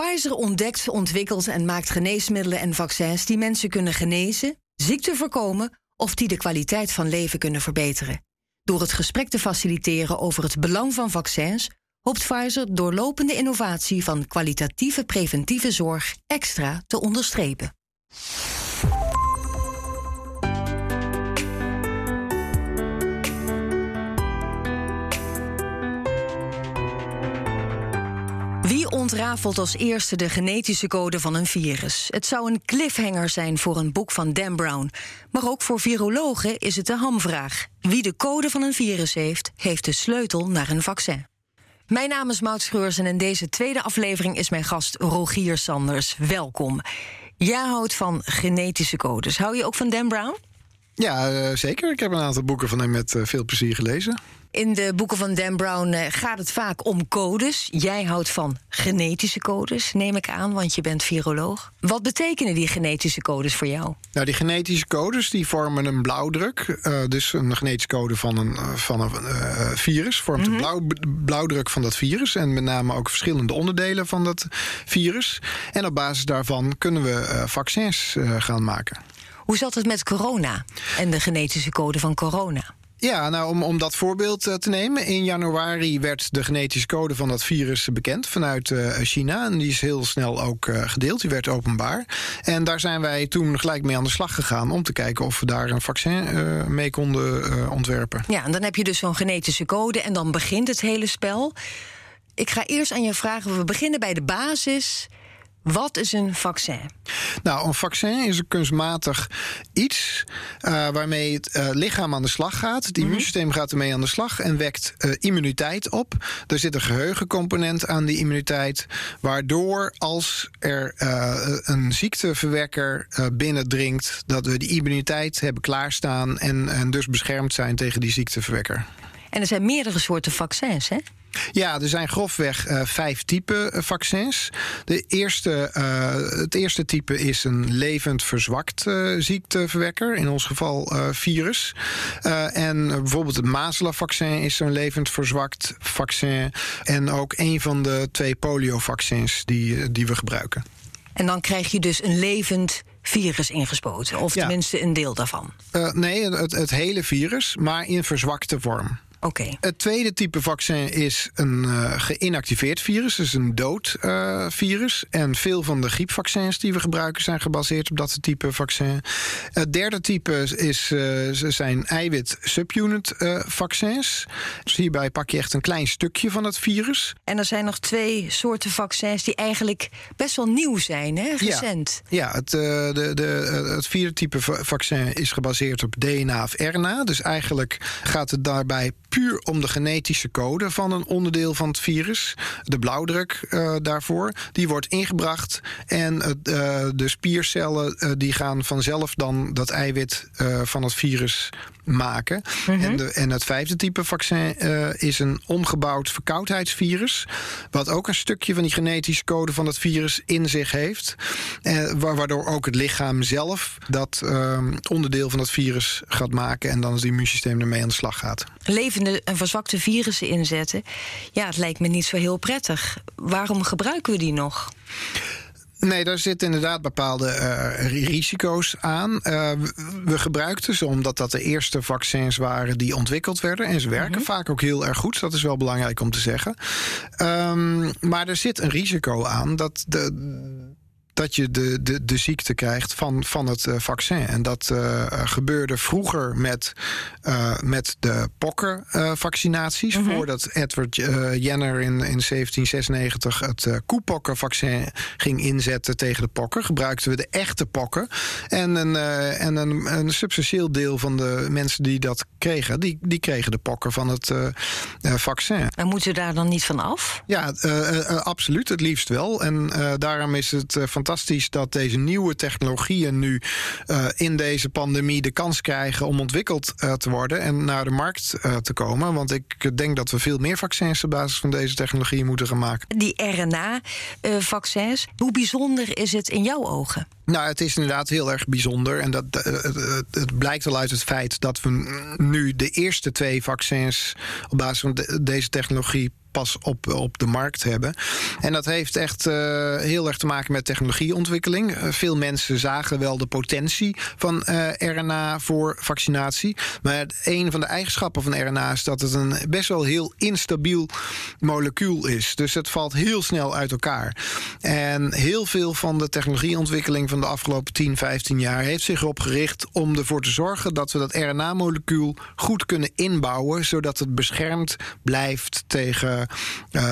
Pfizer ontdekt, ontwikkelt en maakt geneesmiddelen en vaccins die mensen kunnen genezen, ziekte voorkomen of die de kwaliteit van leven kunnen verbeteren. Door het gesprek te faciliteren over het belang van vaccins hoopt Pfizer doorlopende innovatie van kwalitatieve preventieve zorg extra te onderstrepen. Ontrafelt als eerste de genetische code van een virus? Het zou een cliffhanger zijn voor een boek van Dan Brown. Maar ook voor virologen is het de hamvraag. Wie de code van een virus heeft, heeft de sleutel naar een vaccin. Mijn naam is Maud Schreurs en in deze tweede aflevering is mijn gast Rogier Sanders. Welkom. Jij houdt van genetische codes. Hou je ook van Dan Brown? Ja, uh, zeker. Ik heb een aantal boeken van hem met uh, veel plezier gelezen. In de boeken van Dan Brown uh, gaat het vaak om codes. Jij houdt van genetische codes, neem ik aan, want je bent viroloog. Wat betekenen die genetische codes voor jou? Nou, die genetische codes die vormen een blauwdruk. dus een genetische code van een, van een virus vormt mm -hmm. een blauw, blauwdruk van dat virus. En met name ook verschillende onderdelen van dat virus. En op basis daarvan kunnen we vaccins gaan maken. Hoe zat het met corona en de genetische code van corona? Ja, nou om, om dat voorbeeld uh, te nemen. In januari werd de genetische code van dat virus bekend vanuit uh, China. En die is heel snel ook uh, gedeeld. Die werd openbaar. En daar zijn wij toen gelijk mee aan de slag gegaan om te kijken of we daar een vaccin mee konden ontwerpen. Ja, en dan heb je dus zo'n genetische code en dan begint het hele spel. Ik ga eerst aan je vragen. We beginnen bij de basis. Wat is een vaccin? Nou, een vaccin is een kunstmatig iets uh, waarmee het uh, lichaam aan de slag gaat. Het immuunsysteem mm -hmm. gaat ermee aan de slag en wekt uh, immuniteit op. Er zit een geheugencomponent aan die immuniteit, waardoor als er een ziekteverwekker binnendringt, dat we die immuniteit hebben klaarstaan en, en dus beschermd zijn tegen die ziekteverwekker. En er zijn meerdere soorten vaccins, hè? Ja, er zijn grofweg uh, vijf typen uh, vaccins. De eerste, uh, het eerste type is een levend verzwakt ziekteverwekker, in ons geval virus. en bijvoorbeeld het mazelenvaccin is zo'n levend verzwakt vaccin. En ook een van de twee poliovaccins die, die we gebruiken. En dan krijg je dus een levend virus ingespoten, of ja. tenminste een deel daarvan? nee, het, het hele virus, maar in verzwakte vorm. Okay. Het tweede type vaccin is een uh, geïnactiveerd virus, dus een dood uh, virus. En veel van de griepvaccins die we gebruiken zijn gebaseerd op dat type vaccin. Het derde type is, uh, zijn eiwit-subunit vaccins. Dus hierbij pak je echt een klein stukje van het virus. En er zijn nog twee soorten vaccins die eigenlijk best wel nieuw zijn, hè? recent. Ja, ja het, de, de, het vierde type vaccin is gebaseerd op DNA of RNA. Dus eigenlijk gaat het daarbij puur om de genetische code van een onderdeel van het virus. De blauwdruk uh, daarvoor. Die wordt ingebracht. En uh, de spiercellen die gaan vanzelf dan dat eiwit van het virus maken. -hmm. en, de, en, het vijfde type vaccin uh, is een omgebouwd verkoudheidsvirus. Wat ook een stukje van die genetische code van het virus in zich heeft. Uh, waardoor ook het lichaam zelf dat uh, onderdeel van het virus gaat maken. En dan het immuunsysteem ermee aan de slag gaat. Levende en verzwakte virussen inzetten. Ja, het lijkt me niet zo heel prettig. Waarom gebruiken we die nog? Nee, daar zitten inderdaad bepaalde uh, risico's aan. Uh, we gebruikten ze omdat dat de eerste vaccins waren die ontwikkeld werden. En ze werken mm -hmm. vaak ook heel erg goed. Dat is wel belangrijk om te zeggen. Um, maar er zit een risico aan dat de dat je de, de, de ziekte krijgt van, van het uh, vaccin. En dat uh, gebeurde vroeger met, uh, met de pokkenvaccinaties. Mm -hmm. Voordat Edward Jenner in, in 1796 het koepokkenvaccin ging inzetten tegen de pokken, gebruikten we de echte pokken. En een, en een, een substantieel deel van de mensen die dat kregen, die, die kregen de pokken van het vaccin. En moeten we daar dan niet van af? Ja, absoluut. Het liefst wel. En daarom is het fantastisch fantastisch dat deze nieuwe technologieën nu uh, in deze pandemie de kans krijgen om ontwikkeld uh, te worden en naar de markt uh, te komen. Want ik denk dat we veel meer vaccins op basis van deze technologie moeten gaan maken. Die RNA-vaccins, hoe bijzonder is het in jouw ogen? Nou, het is inderdaad heel erg bijzonder. En dat, het, het blijkt al uit het feit dat we nu de eerste twee vaccins op basis van de, deze technologie pas op, op de markt hebben. En dat heeft echt heel erg te maken met technologieontwikkeling. veel mensen zagen wel de potentie van RNA voor vaccinatie. Maar een van de eigenschappen van RNA is dat het een best wel heel instabiel molecuul is. Dus het valt heel snel uit elkaar. En heel veel van de technologieontwikkeling van de afgelopen 10, 15 jaar heeft zich erop gericht om ervoor te zorgen dat we dat RNA-molecuul goed kunnen inbouwen, zodat het beschermd blijft tegen,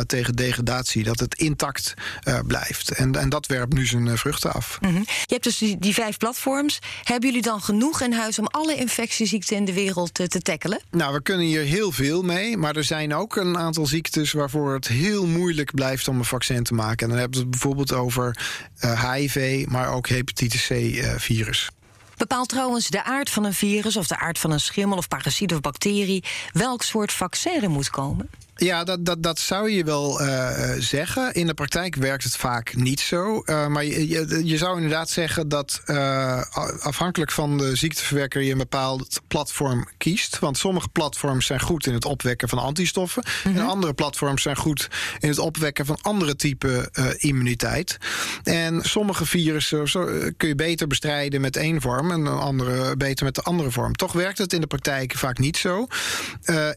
tegen degradatie, dat het intact uh, blijft. En, en dat werpt nu zijn vruchten af. Mm -hmm. Je hebt dus die, die, vijf platforms. Hebben jullie dan genoeg in huis om alle infectieziekten in de wereld te, te tackelen? Nou, we kunnen hier heel veel mee, maar er zijn ook een aantal ziektes waarvoor het heel moeilijk blijft om een vaccin te maken. En dan hebben we het bijvoorbeeld over HIV, maar ook hepatitis C-virus. Bepaalt trouwens de aard van een virus of de aard van een schimmel of parasiet of bacterie welk soort vaccin er moet komen? Ja, dat, dat, dat zou je wel uh, zeggen. In de praktijk werkt het vaak niet zo. Uh, maar je, je, je, zou inderdaad zeggen dat uh, afhankelijk van de ziekteverwekker je een bepaald platform kiest. Want sommige platforms zijn goed in het opwekken van antistoffen. Mm -hmm. En andere platforms zijn goed in het opwekken van andere type immuniteit. En sommige virussen zo, kun je beter bestrijden met één vorm en andere beter met de andere vorm. Toch werkt het in de praktijk vaak niet zo.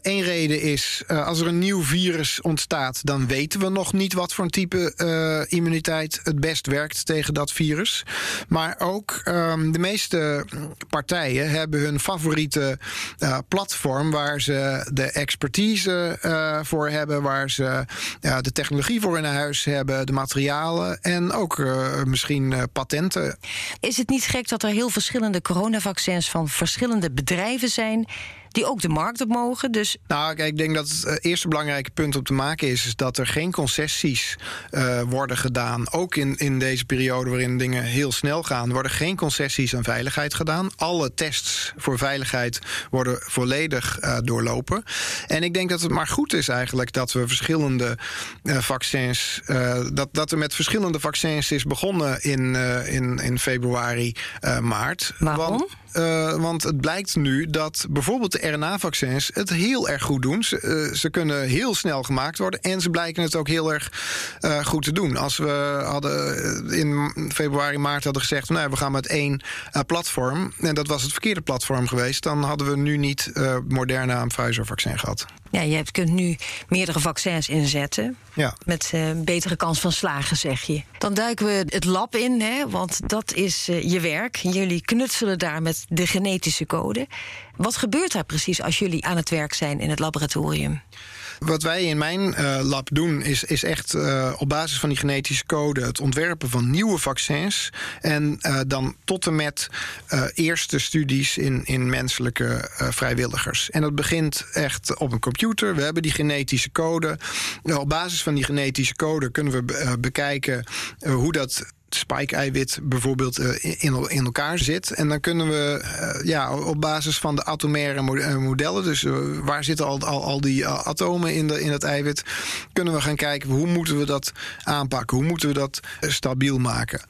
Eén reden is als er een nieuw nieuw virus ontstaat, dan weten we nog niet wat voor een type uh, immuniteit het best werkt tegen dat virus. Maar ook um, de meeste partijen hebben hun favoriete uh, platform waar ze de expertise uh, voor hebben, waar ze de technologie voor in huis hebben, de materialen en ook misschien patenten. Is het niet gek dat er heel verschillende coronavaccins van verschillende bedrijven zijn? Die ook de markt op mogen. Dus... Nou, kijk, ik denk dat het eh, eerste belangrijke punt om te maken is, is dat er geen concessies uh, worden gedaan. Ook in, in deze periode waarin dingen heel snel gaan, worden geen concessies aan veiligheid gedaan. Alle tests voor veiligheid worden volledig uh, doorlopen. En ik denk dat het maar goed is eigenlijk dat we verschillende uh, vaccins, dat, dat er met verschillende vaccins is begonnen in, in, in februari, maart. Waarom? Want, uh, want het blijkt nu dat bijvoorbeeld de RNA-vaccins het heel erg goed doen. Ze, uh, ze, kunnen heel snel gemaakt worden en ze blijken het ook heel erg uh, goed te doen. Als we hadden in februari, maart hadden gezegd: nou, we gaan met één platform, en dat was het verkeerde platform geweest, dan hadden we nu niet Moderna en Pfizer-vaccin gehad. Ja, je kunt nu meerdere vaccins inzetten. Ja. Met uh, betere kans van slagen, zeg je. Dan duiken we het lab in, hè, want dat is uh, je werk. Jullie knutselen daar met de genetische code. Wat gebeurt daar precies als jullie aan het werk zijn in het laboratorium? Wat wij in mijn uh, lab doen, is, is echt uh, op basis van die genetische code het ontwerpen van nieuwe vaccins. En uh, dan tot en met eerste studies in, in menselijke vrijwilligers. En dat begint echt op een computer. We hebben die genetische code. op basis van die genetische code kunnen we bekijken hoe dat spike-eiwit bijvoorbeeld uh, in, in elkaar zit. En dan kunnen we uh, ja, op basis van de atomaire eh, modellen, dus waar zitten al, al, al die atomen in, de, in het eiwit, kunnen we gaan kijken hoe moeten we dat aanpakken, hoe moeten we dat stabiel maken.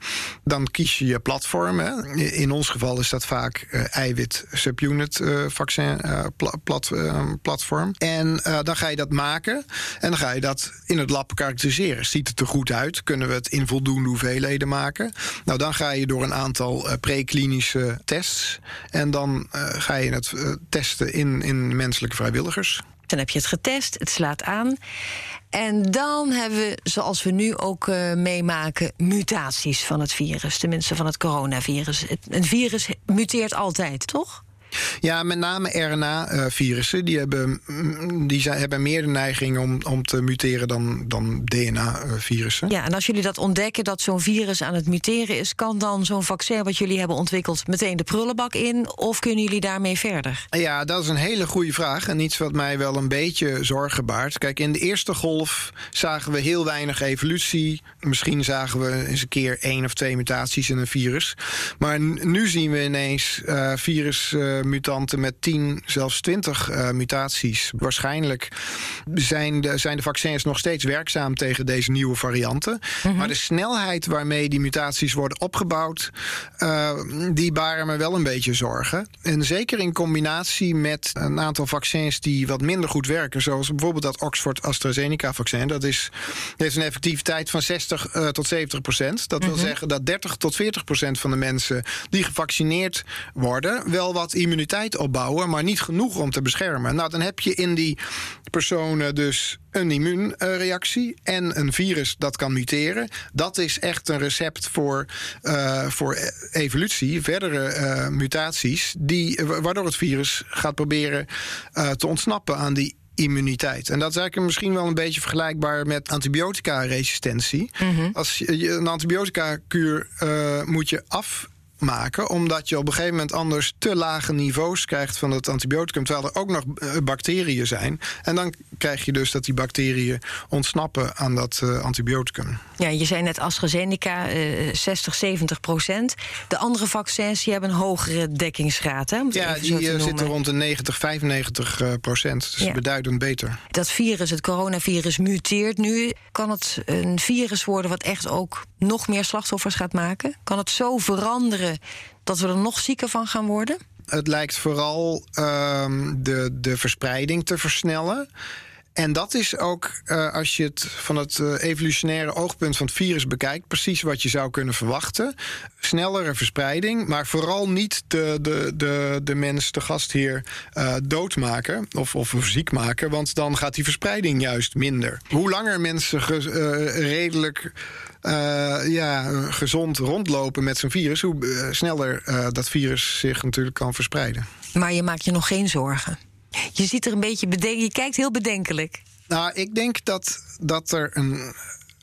Dan kies je je platform. Hè. In ons geval is dat vaak eiwit subunit vaccin plat, platform. En dan ga je dat maken en dan ga je dat in het lab karakteriseren. Ziet het er goed uit? Kunnen we het in voldoende hoeveelheden maken. Nou, dan ga je door een aantal uh, preklinische tests. En dan uh, ga je het uh, testen in, in menselijke vrijwilligers. Dan heb je het getest, het slaat aan. En dan hebben we, zoals we nu ook meemaken, mutaties van het virus. Tenminste, van het coronavirus. Het, een virus muteert altijd, toch? Ja, met name RNA-virussen. Die, hebben, mm, die zijn, hebben meer de neiging om, om te muteren dan, dan DNA-virussen. Ja, en als jullie dat ontdekken dat zo'n virus aan het muteren is, kan dan zo'n vaccin wat jullie hebben ontwikkeld meteen de prullenbak in? Of kunnen jullie daarmee verder? Ja, dat is een hele goede vraag. En iets wat mij wel een beetje zorgen baart. Kijk, in de eerste golf zagen we heel weinig evolutie. Misschien zagen we eens een keer één of twee mutaties in een virus. Maar nu zien we ineens uh, virus. Uh, mutanten met 10, zelfs 20 uh, mutaties. Waarschijnlijk zijn de, zijn de vaccins nog steeds werkzaam tegen deze nieuwe varianten. Mhm. Maar de snelheid waarmee die mutaties worden opgebouwd, uh, die baren me wel een beetje zorgen. En zeker in combinatie met een aantal vaccins die wat minder goed werken, zoals bijvoorbeeld dat Oxford-AstraZeneca-vaccin. Dat is, heeft een effectiviteit van 60 uh, tot 70 procent. Dat wil mhm. zeggen dat 30 tot 40 procent van de mensen die gevaccineerd worden, wel wat immuniteit opbouwen, maar niet genoeg om te beschermen. Nou, dan heb je in die personen dus een immuunreactie en een virus dat kan muteren. Dat is echt een recept voor, uh, voor evolutie, verdere uh, mutaties, die, waardoor het virus gaat proberen uh, te ontsnappen aan die immuniteit. En dat is eigenlijk misschien wel een beetje vergelijkbaar met antibiotica-resistentie. Mm -hmm. Als je een antibiotica-kuur uh, moet je af maken. Omdat je op een gegeven moment anders te lage niveaus krijgt van het antibioticum. Terwijl er ook nog eh, bacteriën zijn. En dan krijg je dus dat die bacteriën ontsnappen aan dat uh, antibioticum. Ja, je zei net AstraZeneca, uh, 60, 70 procent. De andere vaccins die hebben een hogere dekkingsgraad. Hè, ja, die eh, zitten rond de 90, 95 procent. Dus ja. beduidend beter. Dat virus, het coronavirus, muteert nu. Kan het een virus worden wat echt ook nog meer slachtoffers gaat maken? Kan het zo veranderen dat we er nog zieker van gaan worden? Het lijkt vooral uh, de, de verspreiding te versnellen. En dat is ook, uh, als je het van het uh, evolutionaire oogpunt van het virus bekijkt, precies wat je zou kunnen verwachten. Snellere verspreiding, maar vooral niet de, de, de, de mens, de gastheer, uh, doodmaken of, of ziek maken, want dan gaat die verspreiding juist minder. Hoe langer mensen redelijk ja, gezond rondlopen met zo'n virus, hoe sneller dat virus zich natuurlijk kan verspreiden. Maar je maakt je nog geen zorgen. Je ziet er een beetje bedenk, je kijkt heel bedenkelijk. Nou, ik denk dat, dat er een,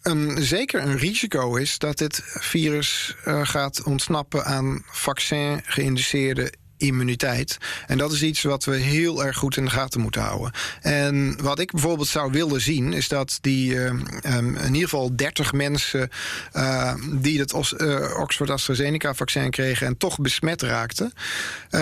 een, zeker een risico is dat dit virus uh, gaat ontsnappen aan vaccin-geïndiceerde immuniteit. En dat is iets wat we heel erg goed in de gaten moeten houden. En wat ik bijvoorbeeld zou willen zien, is dat die uh, um, in ieder geval 30 mensen uh, die het uh, Oxford AstraZeneca-vaccin kregen en toch besmet raakten,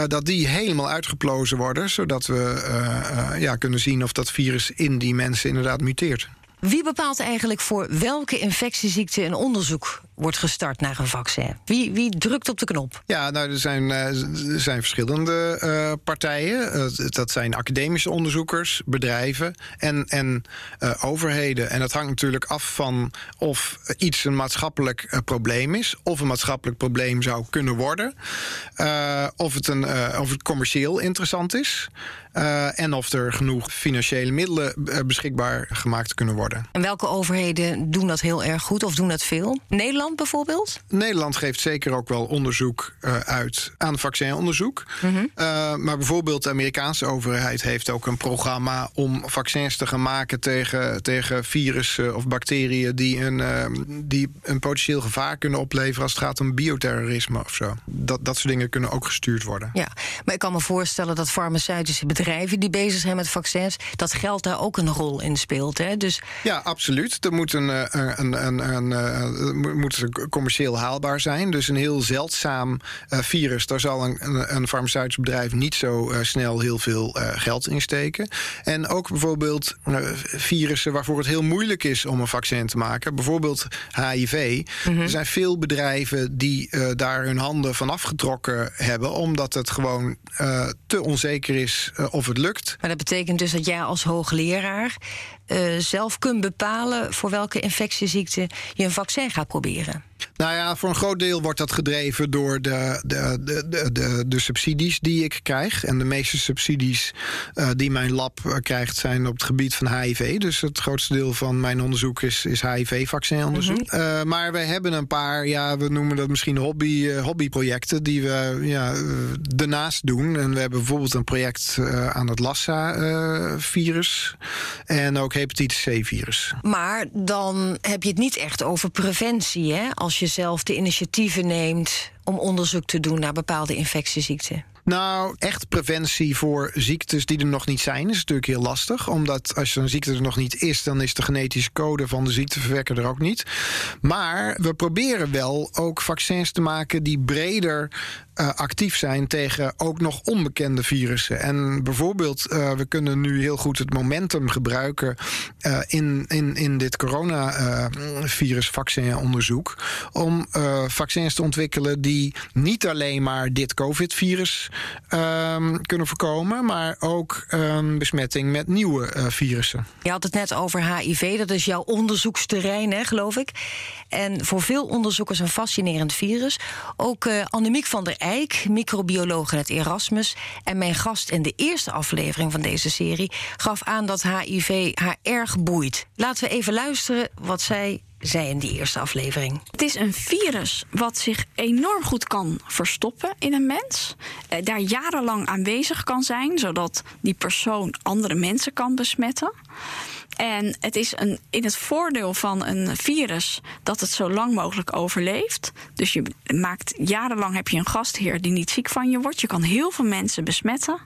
dat die helemaal uitgeplozen worden, zodat we ja, kunnen zien of dat virus in die mensen inderdaad muteert. Wie bepaalt eigenlijk voor welke infectieziekte een onderzoek wordt gestart naar een vaccin? Wie, wie drukt op de knop? Ja, nou, er zijn, er zijn verschillende uh, partijen. Uh, dat zijn academische onderzoekers, bedrijven en, en overheden. En dat hangt natuurlijk af van of iets een maatschappelijk probleem is, of een maatschappelijk probleem zou kunnen worden, of, het een, of het commercieel interessant is. En of er genoeg financiële middelen beschikbaar gemaakt kunnen worden. En welke overheden doen dat heel erg goed of doen dat veel? Nederland? bijvoorbeeld? Nederland geeft zeker ook wel onderzoek uh, uit aan vaccinonderzoek. Mm -hmm. uh, maar bijvoorbeeld de Amerikaanse overheid heeft ook een programma om vaccins te gaan maken tegen, tegen virussen of bacteriën die een, uh, die een potentieel gevaar kunnen opleveren als het gaat om bioterrorisme of zo. Dat, dat soort dingen kunnen ook gestuurd worden. Ja, maar ik kan me voorstellen dat farmaceutische bedrijven die bezig zijn met vaccins, dat geld daar ook een rol in speelt. Hè? Dus... Ja, absoluut. Er moet een, een, een, een, een moet commercieel haalbaar zijn. Dus een heel zeldzaam uh, virus, daar zal een, een, farmaceutisch bedrijf niet zo snel heel veel geld in steken. En ook bijvoorbeeld virussen waarvoor het heel moeilijk is om een vaccin te maken, bijvoorbeeld HIV. Mm -hmm. Er zijn veel bedrijven die daar hun handen van afgetrokken hebben, omdat het gewoon te onzeker is of het lukt. Maar dat betekent dus dat jij als hoogleraar zelf kunt bepalen voor welke infectieziekte je een vaccin gaat proberen. Nou ja, voor een groot deel wordt dat gedreven door de, de, de, de, de, subsidies die ik krijg. En de meeste subsidies uh, die mijn lab uh, krijgt zijn op het gebied van HIV. Dus het grootste deel van mijn onderzoek is, is HIV-vaccinonderzoek. Mm -hmm. uh, maar we hebben een paar, ja, we noemen dat misschien hobby, hobbyprojecten die we ja, daarnaast doen. En we hebben bijvoorbeeld een project aan het Lassa-virus en ook hepatitis C-virus. Maar dan heb je het niet echt over preventie, hè? Als je zelf de initiatieven neemt om onderzoek te doen naar bepaalde infectieziekten? Nou, echt preventie voor ziektes die er nog niet zijn, is natuurlijk heel lastig. Omdat als een ziekte er nog niet is, dan is de genetische code van de ziekteverwekker er ook niet. Maar we proberen wel ook vaccins te maken die breder uh, actief zijn tegen ook nog onbekende virussen. En bijvoorbeeld, uh, we kunnen nu heel goed het momentum gebruiken uh, in, in, in dit coronavirusvaccinonderzoek. Om vaccins te ontwikkelen die niet alleen maar dit COVID-virus um, kunnen voorkomen, maar ook um, besmetting met nieuwe virussen. Je had het net over HIV, dat is jouw onderzoeksterrein, hè, geloof ik. En voor veel onderzoekers een fascinerend virus. Ook Annemiek van der Eijk, microbioloog in het Erasmus. En mijn gast in de eerste aflevering van deze serie gaf aan dat HIV haar erg boeit. Laten we even luisteren wat zij zei in die eerste aflevering. Het is een virus wat zich enorm goed kan verstoppen in een mens. Eh, daar jarenlang aanwezig kan zijn, zodat die persoon andere mensen kan besmetten. En het is een, in het voordeel van een virus dat het zo lang mogelijk overleeft. Dus je maakt jarenlang heb je een gastheer die niet ziek van je wordt. Je kan heel veel mensen besmetten.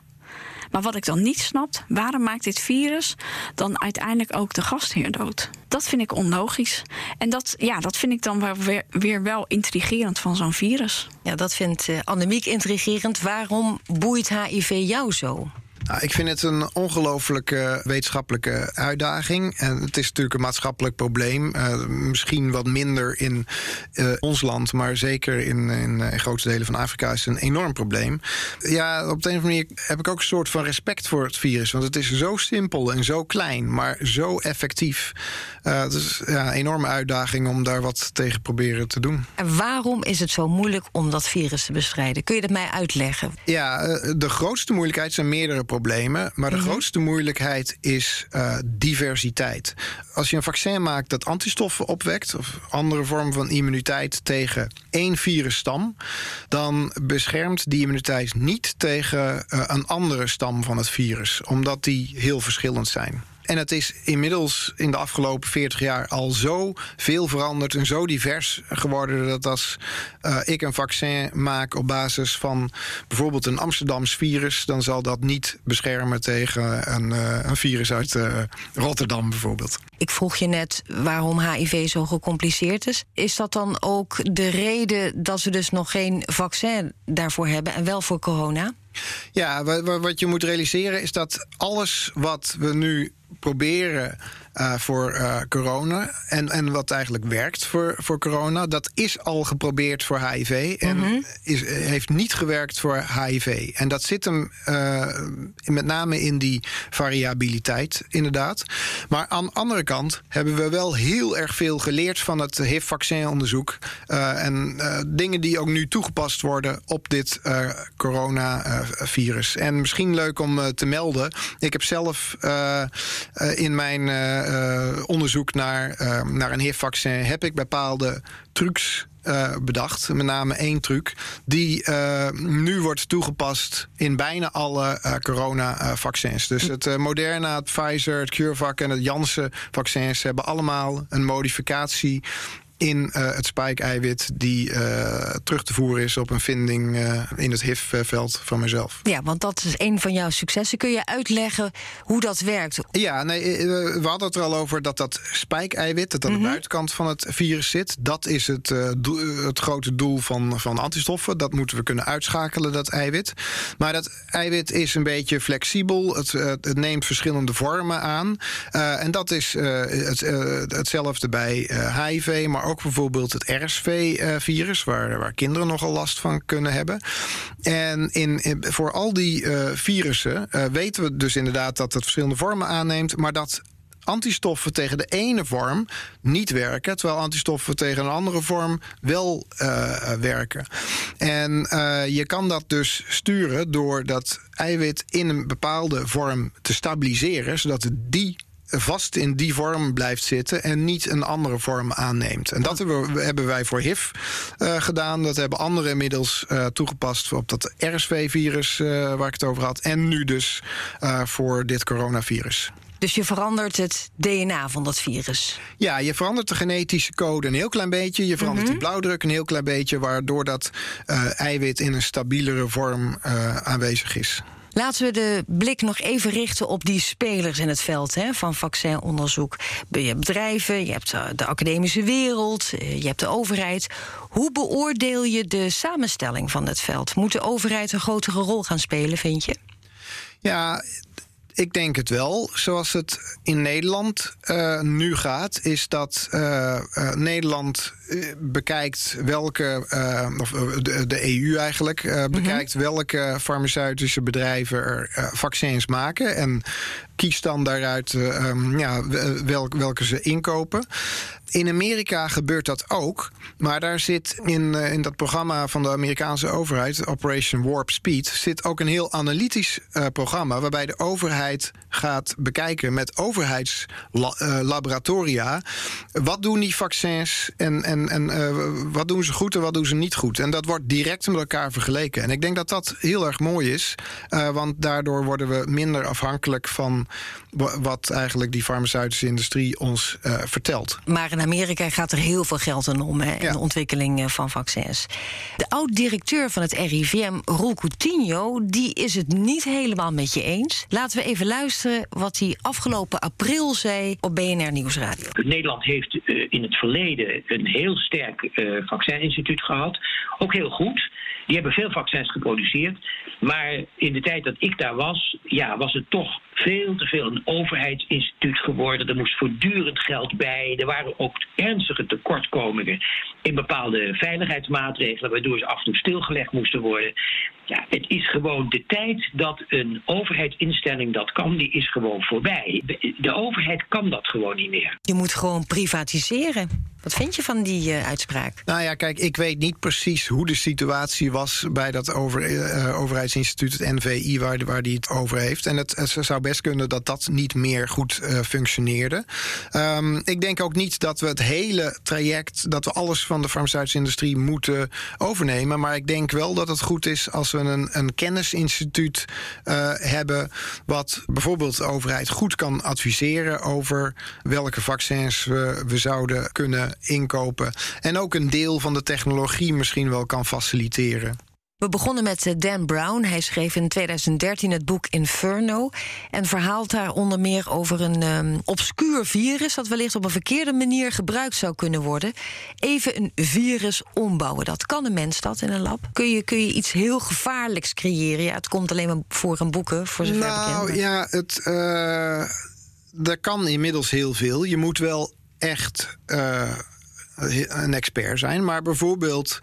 Maar wat ik dan niet snap, waarom maakt dit virus dan uiteindelijk ook de gastheer dood? Dat vind ik onlogisch. En dat, ja, dat vind ik dan wel weer, weer wel intrigerend van zo'n virus. Ja, dat vindt uh, Annemiek intrigerend. Waarom boeit HIV jou zo? Nou, ik vind het een ongelooflijke wetenschappelijke uitdaging. En het is natuurlijk een maatschappelijk probleem. Uh, misschien wat minder in uh, ons land, maar zeker in, in, in, grote delen van Afrika is het een enorm probleem. Ja, op de een of andere manier heb ik ook een soort van respect voor het virus. Want het is zo simpel en zo klein, maar zo effectief. Uh, het is ja, een enorme uitdaging om daar wat tegen proberen te doen. En waarom is het zo moeilijk om dat virus te bestrijden? Kun je dat mij uitleggen? Ja, de grootste moeilijkheid zijn meerdere problemen. Maar de mhm. grootste moeilijkheid is uh, diversiteit. Als je een vaccin maakt dat antistoffen opwekt, of andere vormen van immuniteit tegen één virusstam, dan beschermt die immuniteit niet tegen uh, een andere stam van het virus, omdat die heel verschillend zijn. En het is inmiddels in de afgelopen 40 jaar al zo veel veranderd en zo divers geworden dat als uh, ik een vaccin maak op basis van bijvoorbeeld een Amsterdams virus, dan zal dat niet beschermen tegen een, uh, een virus uit uh, Rotterdam bijvoorbeeld. Ik vroeg je net waarom HIV zo gecompliceerd is. Is dat dan ook de reden dat we dus nog geen vaccin daarvoor hebben en wel voor corona? Ja, wat je moet realiseren is dat alles wat we nu proberen uh, voor uh, corona. En, en wat eigenlijk werkt voor, voor corona, dat is al geprobeerd voor HIV. En mm -hmm. is, heeft niet gewerkt voor HIV. En dat zit hem met name in die variabiliteit, inderdaad. Maar aan de andere kant hebben we wel heel erg veel geleerd van het HIV-vaccinonderzoek. en dingen die ook nu toegepast worden op dit coronavirus. en misschien leuk om te melden. Ik heb zelf in mijn uh, onderzoek naar, uh, naar een HIV-vaccin heb ik bepaalde trucs uh, bedacht. Met name één truc. Die nu wordt toegepast in bijna alle uh, corona-vaccins. Dus het Moderna, het Pfizer, het CureVac en het Janssen-vaccins hebben allemaal een modificatie in uh, het spike-eiwit die uh, terug te voeren is op een vinding uh, in het HIV-veld van mezelf. Ja, want dat is een van jouw successen. Kun je uitleggen hoe dat werkt? Ja, nee, we hadden het er al over dat dat spike-eiwit, dat aan mm -hmm. de mhm. buitenkant van het virus zit, dat is het, het grote doel van, van antistoffen. Dat moeten we kunnen uitschakelen, dat eiwit. Maar dat eiwit is een beetje flexibel. Het, het neemt verschillende vormen aan. en dat is het, hetzelfde bij HIV, maar ook ook bijvoorbeeld het RSV-virus, waar, waar kinderen nogal last van kunnen hebben. En in, voor al die uh, virussen uh, weten we dus inderdaad dat het verschillende vormen aanneemt, maar dat antistoffen tegen de ene vorm niet werken, terwijl antistoffen tegen een andere vorm wel uh, werken. En je kan dat dus sturen door dat eiwit in een bepaalde vorm te stabiliseren, zodat die vast in die vorm blijft zitten en niet een andere vorm aanneemt. En dat hebben, wij voor HIV uh, gedaan. Dat hebben anderen inmiddels uh, toegepast op dat RSV-virus uh, waar ik het over had. En nu dus voor dit coronavirus. Dus je verandert het DNA van dat virus. Ja, je verandert de genetische code een heel klein beetje. Je verandert Mhm. die blauwdruk een heel klein beetje, waardoor dat eh, eiwit in een stabielere vorm eh, aanwezig is. Laten we de blik nog even richten op die spelers in het veld hè, van vaccinonderzoek. Je hebt bedrijven, je hebt eh, de academische wereld, eh, je hebt de overheid. Hoe beoordeel je de samenstelling van het veld? Moet de overheid een grotere rol gaan spelen, vind je? Ja, ik denk het wel. Zoals het in Nederland eh, nu gaat, is dat Nederland bekijkt welke, eh, of eh, de, de EU eigenlijk, eh, bekijkt welke farmaceutische bedrijven er vaccins maken. En kiest dan daaruit ehm, ja, welk, welke ze inkopen. In Amerika gebeurt dat ook. Maar daar zit in, in dat programma van de Amerikaanse overheid, Operation Warp Speed, zit ook een heel analytisch programma. Waarbij de overheid gaat bekijken met overheidslaboratoria. wat doen die vaccins en, en, en eh, wat doen ze goed en wat doen ze niet goed. En dat wordt direct met elkaar vergeleken. En ik denk dat dat heel erg mooi is. eh, want daardoor worden we minder afhankelijk van wa- wat eigenlijk die farmaceutische industrie ons eh, vertelt. Maar in Amerika gaat er heel veel geld aan om hè, in Ja. de ontwikkeling van vaccins. De oud-directeur van het RIVM, Roel Coutinho, die is het niet helemaal met je eens. Laten we even luisteren wat hij afgelopen april zei op BNR Nieuwsradio. Nederland heeft eh, in het verleden een heel sterk eh, vaccininstituut gehad. Ook heel goed. Die hebben veel vaccins geproduceerd. Maar in de tijd dat ik daar was, ja, was het toch veel te veel een overheidsinstituut geworden. Er moest voortdurend geld bij. Er waren ook ernstige tekortkomingen in bepaalde veiligheidsmaatregelen, waardoor ze af en toe stilgelegd moesten worden. Ja, het is gewoon de tijd dat een overheidsinstelling dat kan, die is gewoon voorbij. De, overheid kan dat gewoon niet meer. Je moet gewoon privatiseren. Wat vind je van die eh, uitspraak? Nou ja, kijk, ik weet niet precies hoe de situatie was bij dat over, eh, overheidsinstituut, het NVI, waar, waar die het over heeft. En het, het zou best kunnen dat dat niet meer goed eh, functioneerde. Ehm, ik denk ook niet dat we het hele traject, dat we alles van de farmaceutische industrie moeten overnemen. Maar ik denk wel dat het goed is als we een, een kennisinstituut eh, hebben, wat bijvoorbeeld de overheid goed kan adviseren over welke vaccins we, we zouden kunnen inkopen. En ook een deel van de technologie misschien wel kan faciliteren. We begonnen met eh, Dan Brown. Hij schreef in 2013 het boek Inferno. En verhaalt daar onder meer over een um, obscuur virus. dat wellicht op een verkeerde manier gebruikt zou kunnen worden. Even een virus ombouwen. Dat kan een mens dat in een lab. Kun je, kun je iets heel gevaarlijks creëren? Ja, het komt alleen maar voor in boeken, voor zover nou, bekend. ja, het. Uh, er kan inmiddels heel veel. Je moet wel echt uh, een expert zijn. Maar bijvoorbeeld.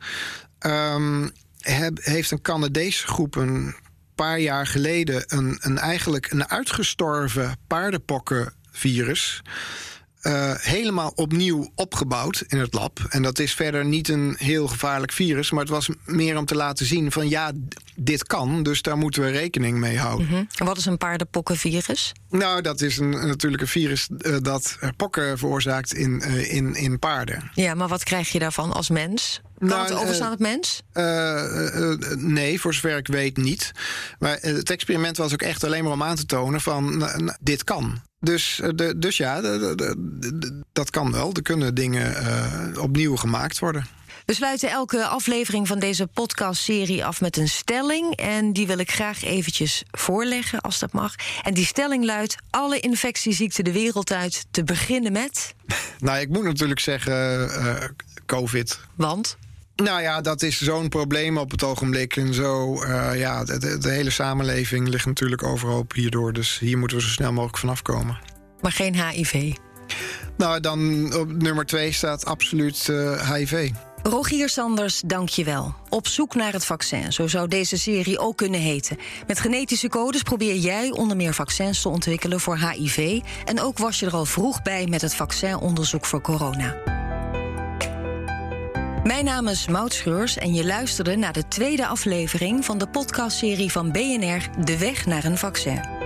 Um, heb, heeft een Canadese groep een paar jaar geleden een, een eigenlijk een uitgestorven paardenpokkenvirus. Uh, helemaal opnieuw opgebouwd in het lab. En dat is verder niet een heel gevaarlijk virus, maar het was meer om te laten zien van ja, dit kan, dus daar moeten we rekening mee houden. Mm -hmm. En wat is een paardenpokkenvirus? Nou, dat is een, natuurlijk een virus uh, dat pokken veroorzaakt in, uh, in, in paarden. Ja, maar wat krijg je daarvan als mens? Kan nou, het overstaan op mens? Nee, voor zover ik weet niet. Maar het experiment was ook echt alleen maar om aan te tonen van dit kan. Dus, de, dus ja, de, de, dat kan wel. Er kunnen dingen uh, opnieuw gemaakt worden. We sluiten elke aflevering van deze podcastserie af met een stelling. En die wil ik graag eventjes voorleggen, als dat mag. En die stelling luidt: alle infectieziekten de wereld uit, te beginnen met. Nou, ik moet natuurlijk zeggen: uh, COVID. Want? Nou ja, dat is zo'n probleem op het ogenblik. En zo, uh, ja, de, de, hele samenleving ligt natuurlijk overhoop hierdoor. Dus hier moeten we zo snel mogelijk vanaf komen. Maar geen HIV? Nou, dan op nummer twee staat absoluut uh, HIV. Rogier Sanders, dank je wel. Op zoek naar het vaccin, zo zou deze serie ook kunnen heten. Met genetische codes probeer jij onder meer vaccins te ontwikkelen voor HIV. En ook was je er al vroeg bij met het vaccinonderzoek voor corona. Mijn naam is Maud Schreurs en je luisterde naar de tweede aflevering van de podcastserie van BNR De Weg naar een Vaccin.